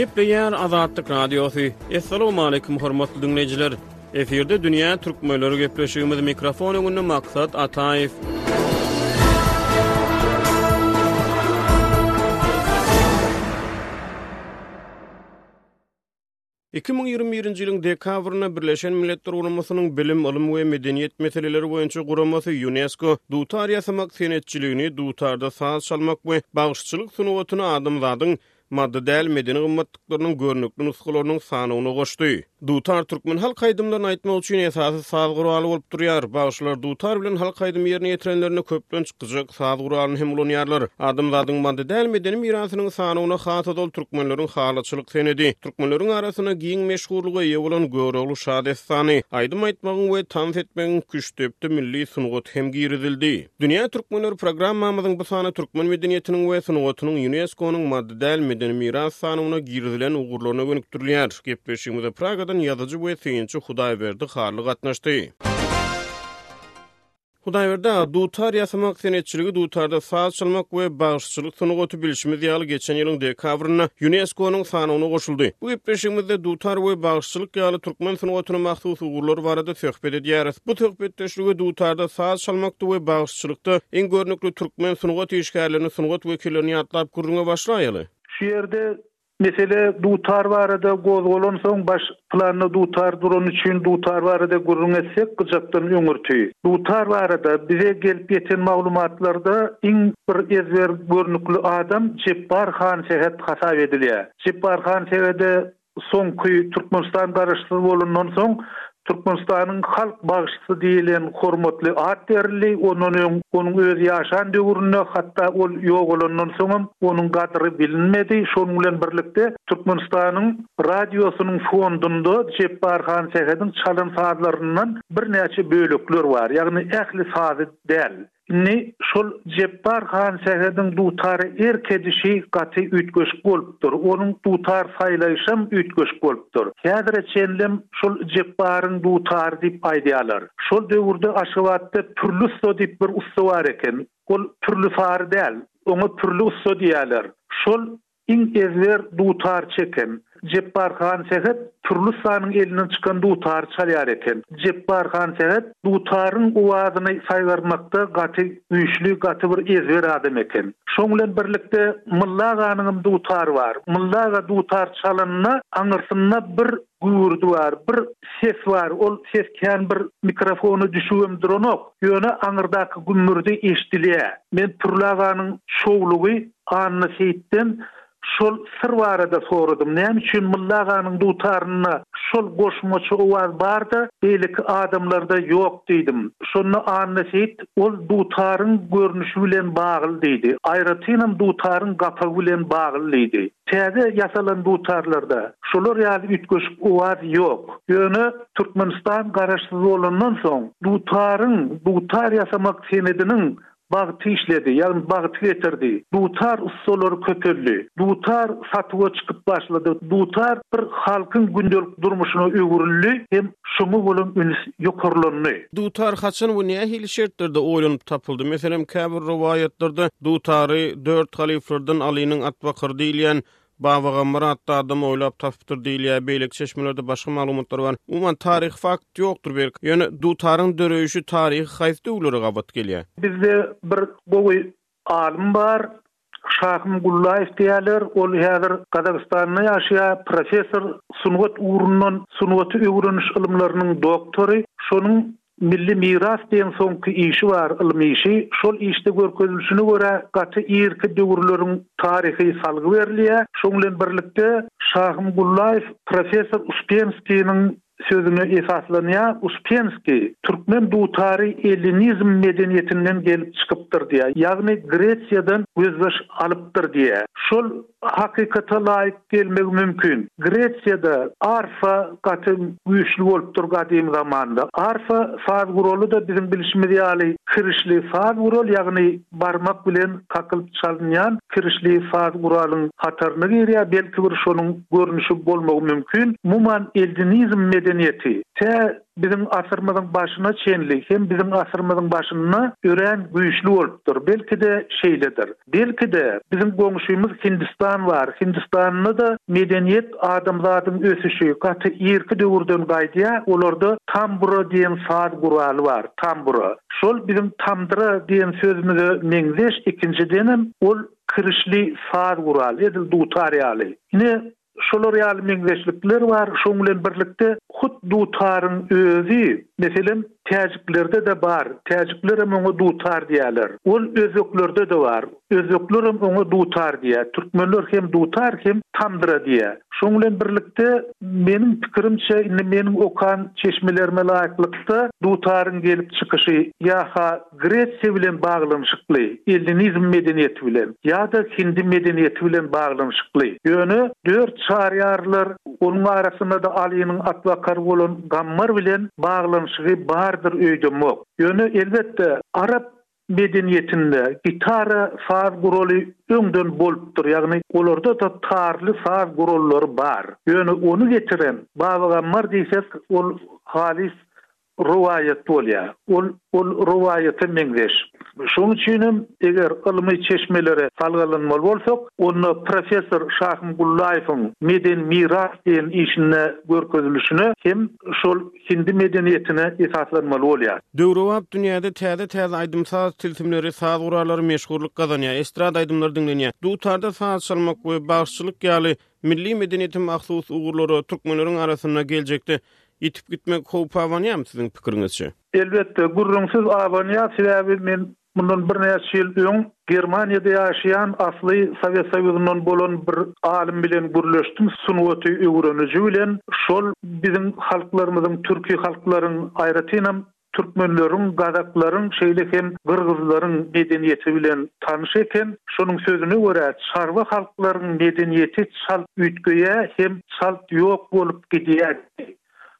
Gepleýär Azatlyk Radiosy. Assalamualaikum hormatly dinleýjiler. Efirde dünýä türkmenleri gepleşigimiz mikrofon öňünde maksat Ataýew. Iki müň ýigrimi birinji ýylyň dekabrynda Birleşen Milletler Guramasynyň Bilim, ylym we medeniýet meseleleri boýunça guramasy, Ýunesko, dutar ýasamak senetçiligini, dutarda saz çalmak we bagşyçylyk sungatyny adamzadyň maddy däl medeni gymmatlyklarynyň görnükli nusgalarynyň sanawyna goşdy. Dutar türkmen halk aýdymlaryny aýtmak üçin esasy saz guraly bolup durýar. Bagşylar dutar bilen halk aýdymy ýerine ýetirenlerinde köplenç, gyjak, saz guralyny hem ulanýarlar. Adamzadyň maddy däl medeni mirasynyň sanawyna has ozal türkmenleriň halyçylyk senedi, türkmenleriň arasynda giň meşhurlyga eýe bolan Görogly şadessany, aýdym aýtmagyň we tans etmegiň küştdepdi milli sungaty hem girizildi. Dünýä türkmenleri programmamyzyň bu sany türkmen medeniýetiniň we sungatynyň Ýunesko-nyň maddy däl medeni miras sanawyna girizilen ugurlaryna gönükdirilýär. Gepleşigimize Pragadan ýazyjy we synçy Hudaýberdi Hally gatnaşdy. Hudaýberdi aga, dutar ýasamak senetçiligi, dutarda saz çalmak we bagşyçylyk sungaty bilşimiz ýaly geçen ýylyň dekabrynda Ýuneskonyň sanawyna goşuldy. Bu gepleşigimizde dutar we bagşyçylyk ýaly türkmen sungatyna mahsus ugurlar barada söhbet edýäris. Bu söhbetdeşlige dutarda saz çalmakda we bagşyçylykda iň görnükli türkmen sungat işgärlerini, sungat wekillerini ýatlap gürrüňe başlaýaly. Şu ýerde Mesele dutar barada gozgalansoň baş planda dutar durany üçin dutar barada gürrüň etsek gyjakdan öňürti. Dutar barada bize gelip ýeten maglumatlarda iň bir ezber görnükli adam Jepbar han Sehet hasap edilýär. Jepbar han Sehede soňky Türkmenistan garaşsyz bolandan soň Türkmenistanyň halk bagşysy diýlen hormatly at berildi. Ondan öň, onuň öz ýaşan döwründe, hatda ol ýogalandan soňam onuň gadyry bilinmedi. Şonuň bilen birlikde, Türkmenistanyň Radiosynyň fondunda Jepbar Hansähediň çalan sazlaryndan birnäçe bölekler bar. Ýagny ähli sazy däl. Indi şol Jepbar han Sähediň dutary erk edişi gaty üýtgeşik bolupdyr. Onuň dutar saýlaýşam üýtgeşik bolupdyr. Häzire çenlem şol Jepbaryň dutary diýip aýdýarlar. Şol döwürde Aşgabatda Pürli ussa diýip bir ussa bar eken. Ol Pürli Sary däl. Oňa Pürli ussa diýýärler. Şol Iň ezber dutar çeken Jepbar han Sähet Pürli ussanyň elinden çykan dutary çalýar eken. Jepbar han Sähet dutaryň owazyny saýgarmakda gaty güýçli, gaty bir ezber adam eken. Şoň bilen birlikde Mylla aganyňam dutary bar. Mylla aga dutar çalanda aňyrsynda bir Gürrdi bar, bir ses bar, ol ses kän bir mikrofona düşübem duranok, ýöne aňyrdaky gümmürdi eşidilýä. Men Pürli aganyň şowlugy Annaseýitden şol syr barada soradym, näme üçin Mylly aganyň dutarynda şol goşmaçy owaz bar-da, beýleki adamlarda ýok diýdim. Şonda Annaseýit Ol dutaryň görnüşi bilen bagly diýdi. Aýratynam dutaryň gapagy bilen bagly diýdi. Täze ýasalan dutarlarda şolar ýaly üýtgeşik owaz ýok. Ýöne Türkmenistan garaşsyz bolandan soň, dutaryň, dutar ýasamak senediniň bagty işledi, ýagny bagty getirdi. Dutar ussalary köpeldi. Dutar satuwa çykyp başlady. Dutar bir halkyň gündelik durmuşyna öwrüldi hem Şoňa bolan üns ýokarlandy. Dutar haçan we nähili şertlerde oýlanyp tapyldy? Meselem, käbir rowaýatlarda dutary dört halyflardan Alynyň atbakyry diýilýän Babagambar atly adam oýlap tapypdyr diýilýär. Beýleki çeşmelerde başga maglumatlar bar. Umuman, taryhy fakt ýokdur belki. Ýöne dutaryň döreýşi taryhy haýsy döwürlere gabat gelýär? Bizde bir gowy Alym bar, Şahym Gullaýew diýýärler, ol häzir Gazagystanda ýaşaýar, professor, sungat ugrundan, sungaty öwreniş ylymlarynyň doktory, şonuň Milli miras diýen soňky işi bar, ylmy işi, şol işde görkezilişine görä, gaty irki döwürleriň taryhy salgy berilýär, şoň bilen birlikde, Şahym Gullaýew professor Uspenskiýniň sözüne esaslanýar, Uspenskiý, Türkmen dutary ellinizm medeniýetinden gelip çykypdyr diýýär, ýagny Gresiýadan gözbaş alypdyr diýýär. Şol hakykata laýyk gelmegi mümkin. Gresiýada arfa gaty güýçli bolupdyr gadymy zamanda. Arfa saz guraly-da biziň bilşimiz ýaly kirişli saz gural, ýagny barmak bilen kakylyp çalynýan kirişli saz guralyň hataryna girýär, belki bir şonuň görnüşi bolmagy mümkin. Umuman, ellinizm medeniýeti tä biziň asyrymyzyň başyna çenli hem biziň asyrymyzyň başynda örän güýçli bolupdyr. Belki-de, şeýledir. Belki-de, biziň goňşymyz Hindistan bar. Hindistanda-da medeniýet adamzadyň ösüşi gaty irki döwürden gaýdýar. Olarda tambura diýen saz guraly bar. Tambura. Şol biziň tamdyra diýen sözümize meňzeş, ikinjidenem, ol kirişli saz guraly, edil dutar ýaly. Ine, şolar ýaly meňzeşlikler bar. Şoň bilen birlikde, hut dutaryň özi, meselem, täjiklerde-de bar. Täjikler hem oňa dutar diýýärler. Ol özbeklerde-de bar. Özbekler hem oňa dutar diýýär. Türkmenler hem dutar, hem tamdyra diýýär. Şoň bilen birlikde, meniň pikirimçe, indi meniň okan çeşmelerime laýyklykda, dutaryň gelip çykyşy ýa-ha, Gresiýa bilen baglanyşykly, ellinizm medeniýeti bilen, ýa-da hindi medeniýeti bilen baglanyşykly. Ýöne dört çaryýarlar, onuň arasynda-da Alynyň atbakary bolan Gammar bilen baglanyşygy bardyr öýdemok. Ýöne, elbetde, arap medeniýetinde gitara saz guraly öňden bolupdyr, ýagny olarda-da tarly saz gurallary bar. Ýöne ony getiren Baba Gammar diýsek, ol halys rowaýat bolýar. Ol, ol rowaýata meňzeş. Şonuň üçin hem, eger ylmy çeşmelere salgylanmaly bolsak, onda professor Şahym Gullaýewiň Medeni miras diýen işinde görkezilişine hem şol hindi medeniýetine esaslanmaly bolýar. Döwrebap dünýäde täze-täze aýdym-saz tilsimleri, saz gurallary meşhurlyk gazanýar, estrada aýdymlary diňlenýär. Dutarda saz çalmak we bagşyçylyk ýaly Milli medeniýeti mahsus ugurlara türkmenleriň arasynda geljekde ýitip gitmek howpy abanýarmy siziň pikiriňizçe? Elbetde, gürrüňsiz abanýar, sebäbi men mundan birnäçe ýyl öň Germaniýada ýaşaýan asly Sowet Soýuzyndan bolan bir alym bilen gürleşdim, sungaty öwreniji bilen. Şol biziň halklarymyzyň, türki halklaryň, aýratynam Türkmenleriň, gazaklaryň, şeýle hem gyrgyzlaryň medeniýeti bilen tanyş eken. Şonuň sözüne görä, çarwa halklaryň medeniýeti çalt üýtgeýär hem çalt ýok bolup gidýär diýdi.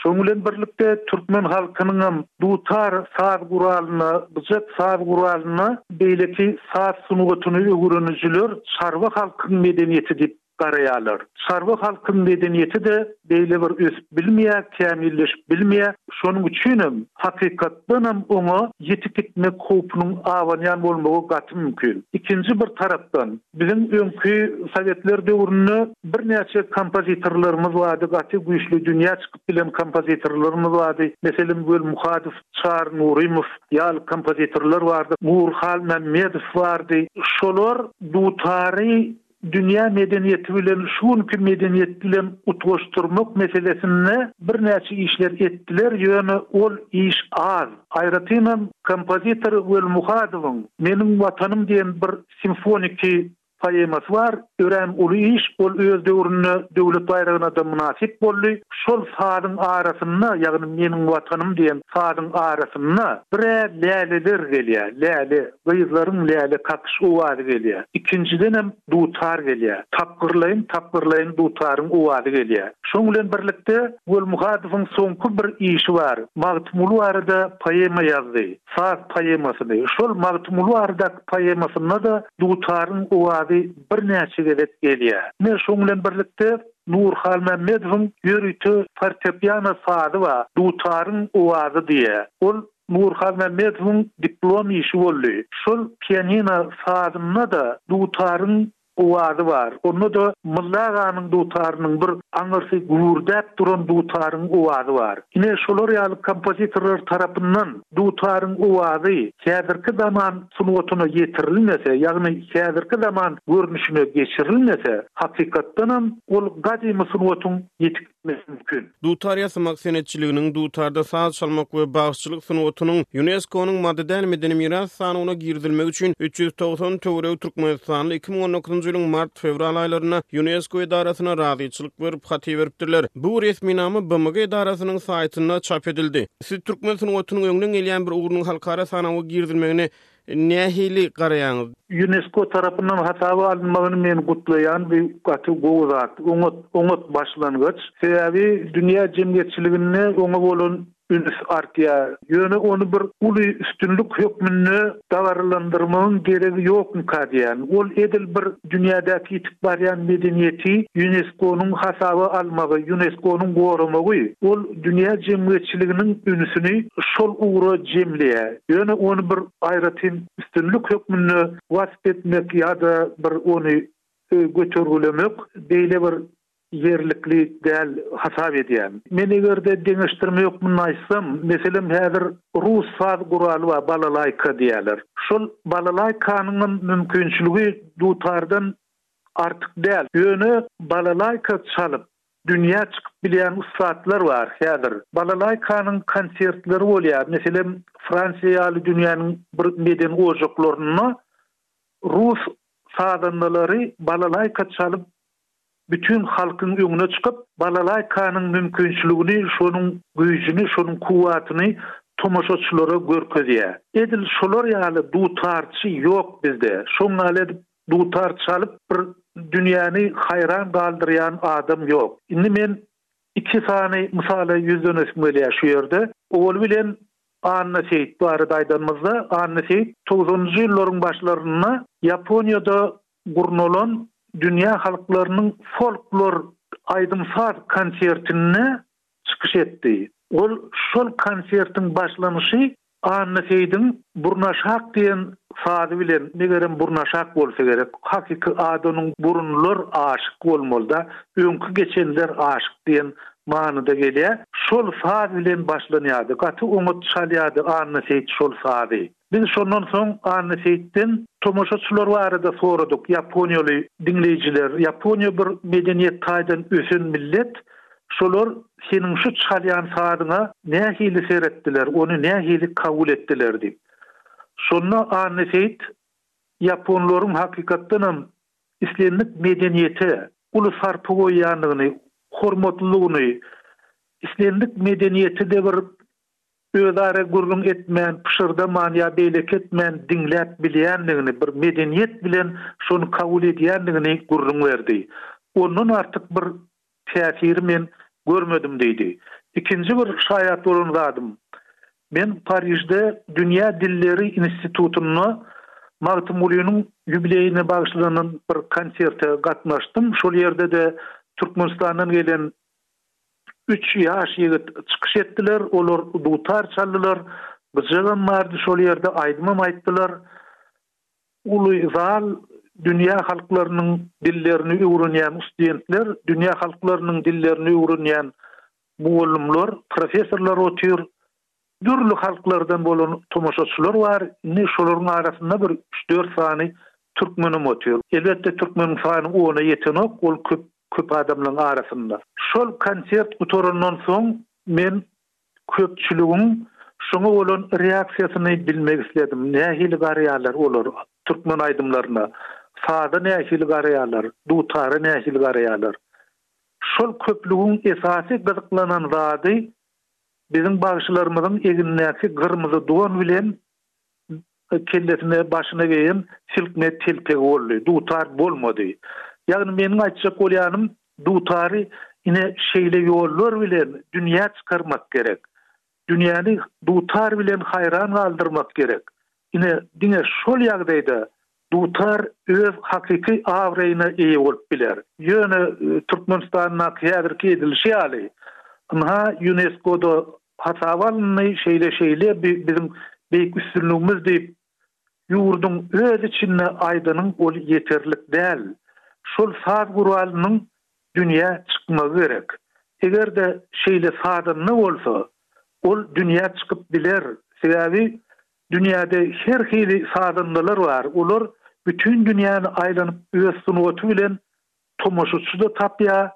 Şonuň bilen birlikde, türkmen halkynyňam dutar saz guralyna, gyjak saz guralyna beýleki saz sungatyny öwrenijiler çarwa halkyň medeniýeti diýip garaýarlar. Çarwa halkyň medeniýeti-de beýle bir ösüp bilmeýär, kämilleşip bilmeýär. Şonuň üçinem, hakykatdanam oňa ýitip gitmek howpunyň abanýan bolmagy gaty mümkin. Ikinji bir tarapdan, biziň öňki sowetler döwründe birnäçe kompozitorlarymyz bardy, gaty güýçli, dünýä çykyp bilen kompozitorlarymyz bardy. Meselem, Göl Muhadow, Çary Nurymow ýaly kompozitorlar bardy. Nur Halmämmedow bardy. Şolar dutary Dünýä medeniýeti bilen şu günki medeniýet bilen utgaşdyrmak meselesinde birnäçe işler etdiler, ýöne ol iş az. Aýratynam kompozitor Welimuhadowyň Meniň Watanym diýen bir simfoniki poemasy bar, örän uly iş, ol öz döwründe Döwlet baýragyna-da mynasyp boldy. Şol sazyň arasynda, ýagny Meniň Watanym diýen sazyň arasynda birä läleler gelýär, läle. Gyzlaryň läle kakyş owazy gelýär. Ikinjidenem dutar gelýär. Tapgyrlaýyn-tapgyrlaýyn dutaryň owazy gelýär. Şoň bilen birlikde Gölmuhadowyň soňky bir işi bar. Magtymguly barada poema ýazdy. Saz poemasyny. Şol Magtymguly baradaky poemasynda-da dutaryň owazy birnäçe gezek gelýär. Ine, şoň bilen birlikde Nury Halmämmedowyň ýörite fortepiano sazy bar. Dutaryň owazy diýýär. Ol Nur Halmämmedowyň diplom işi boldy. Şol pianino sazynda-da dutaryň owazy bar. Onda-da Mylla aganyň dutarynyň bir aňyrsy güwürdäp duran dutaryň owazy bar. Ine, şolar ýaly kompozitorlar tarapyndan dutaryň owazy häzirki zaman sungatyna ýetirilmese, ýagny häzirki zaman görnüşine geçirilmese, hakykatdanam ol gadymy sungatyň ýetik mümkin. Dutar ýasamak senetçiliginiň, dutarda saz çalmak we bagşyçylyk sungatynyň Ýuneskonyň Maddy däl medeni miras sanawyna girizilmegi üçin üç ýüz togsan töweregi türkmenistanly iki müň on dokuzynjy ýylyň mart-fewral aýlarynda Ýunesko edarasyna razyçylyk berip, hat iberipdirler. Bu resminama BMG edarasynyň saýtynda çap edildi. Siz türkmen sungatynyň öňden gelýän bir ugrunyň halkara sanawa girizilmegini Nähili garaýaňyz? Ýunesko tarapyndan hasaba alynmagyny men gutlaýan bu gaty gowy zat, oňat, oňat başlangyç. Sebäbi dünýä jemgyýetçiliginde oňa bolan üns artýar. Ýöne ony bir uly üstünlik hökmünde dabaralandyrmagyň geregi ýokmyka diýýän. Ol edil bir Dünýädäki ýitip barýan medeniýeti Ýuneskonyň hasaba almagy, Ýuneskonyň goramagy, ol dünýä jemgyýetçiliginiň ünsüni şol ugra jemleýär. Ýöne ony bir aýratyn üstünlik hökmünde wasp etmek ýa-da bir ony götergilemek beýle bir ýerlikli däl hasap edýän. Men eger-de deňeşdirme hökmünde aýtsam, meselem, häzir rus saz guraly bar, balalaýka diýýärler. Şol balalaýkanyňam mümkinçiligi dutardan artyk däl. Ýöne balalaýka çalyp, dünýä çykyp bilýän ussatlar bar häzir. Balalaýkanyň konsertleri bolýar. Meselem, Fransiýa ýaly dünýäniň bir medeni ojaklarynda rus sazandalary balalaýka çalyp, Bütin halkyň öňüne çykyp, balalaýkanyň mümkinçiligini, şonuň güýjüni, şonuň kuwwatyny tomaşaçylara görkezýär. Edil şolar ýaly dutarçy ýok bizde. Şoň ýaly edip dutar çalyp bir dünýäni haýran galdyrýan adam ýok. Indi men iki sany mysala ýüzlenesim gelýär şu ýerde. Owaly bilen Annaseýit barada aýdanymyzda, Annaseýit togsanynjy ýyllaryň başlarynda Ýaponiýada gurnalan dünýä halklarynyň folklor aýdym-saz konsertinde çykyş etdi. Ol şol konsertiň başlanyşy Anna Seýdiň Burnaşak diýen sazy bilen, megerem Burnaşak bolsa gerek, hakyky ady onuň Burunlar aşyk bolmalyda, öňki geçenler aşyk diýen manyda gelýär, şol saz bilen başlanýardy. Gaty oňat çalýardy Anna Seýit şol sazy. Biz şondan soň Annaseýitden tomaşaçylar barada soradyk, ýaponiýaly diňleýjiler, Ýaponiýa bir medeniýet taýdan ösen millet, şolar seniň şu çalýan sazyňa nähili seretdiler, ony nähili kabul etdiler diýip. Şonda Annaseýit ýaponlaryň hakykatdanam islendik medeniýete uly sarpa goýýandygyny, hormatlylygyny, islendik medeniýeti-de bir özara gürrüň etmän, pyşyrdaman ýa beýleki etmän diňläp bilýändigini, bir medeniýet bilen şony kabul edýändigini gürrüň berdi. Ondan artyk bir täsiri men görmedim diýdi. Ikinji bir şaýat bolan zadym, men Parižde Dünýä dilleri institutynda Magtymgulynyň ýubileýine bagyşlanan bir konserte gatnaşdym. Şol ýerde-de Türkmenistandan gelen Üç ýaş ýigit çykyş etdiler, olar dutar çaldylar, gyjagam bardy şol ýerde, aýdymam aýtdylar. Uly zal dünýä halklarynyň dillerini öwrenýän ustdentler, dünýä halklarynyň dillerini öwrenýän mugallymlar, professorlar otyr, Dürli halklardan bolan tomaşaçylar bar. Indi şolaryň arasynda bir üç-dört sany türkmenem otyr. Elbetde türkmeniň sany ona ýetenok, ol köp köp adamlaň arasynda. Şol konsert gutarandan soň men köpçüligiň şoňa bolan reaksiýasyny bilmek isledim. Nähili garaýarlar olar türkmen aýdymlaryna? Saza nähili garaýarlar? Dutara nähili garaýarlar? Şol köplügiň esasy gyzyklanan zady Biziň bagşylarymyzyň egnindäki gyrmyzy dugan bilen kellesine, başyna geýen silkme telpegi boldy. Dutar bolmady. Ýagny meniň aýtjak bolýanym, dutary ine şeýle ýollar bilen dünýä çykarmak gerek. Dünýäni dutar bilen haýran galdyrmak gerek. Ine, diňe şol ýagdaýda Dutar öz hakyky abraýyna eýe bolup biler. Ýöne Türkmenistandaky häzirki edilişi ýaly, ynha, Ýunesko-da hasaba alyndy, şeýle-şeýle, bu biziň beýik üstünligimiz diýip, ýurduň öz içinde aýdanyň ol ýeterlik däl. Şol saz guralynyň dünýä çykmagy gerek. Eger-de şeýle sazanda bolsa, ol dünýä çykyp biler. Sebäbi Dünýäde her hili sazandalar bar, olar bütin dünýäni aýlanyp öz sungaty bilen tomaşaçy-da tapýar,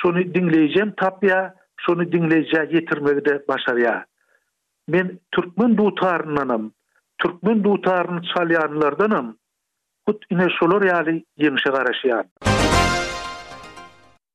şony diňleýjem tapýar, şony diňleýjä ýetirmegi-de başarýar. Men türkmen dutaryndanam, türkmen dutaryny çalýanlardanam hut ine şolar ýaly ýeňşe garaşýan.